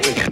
topic.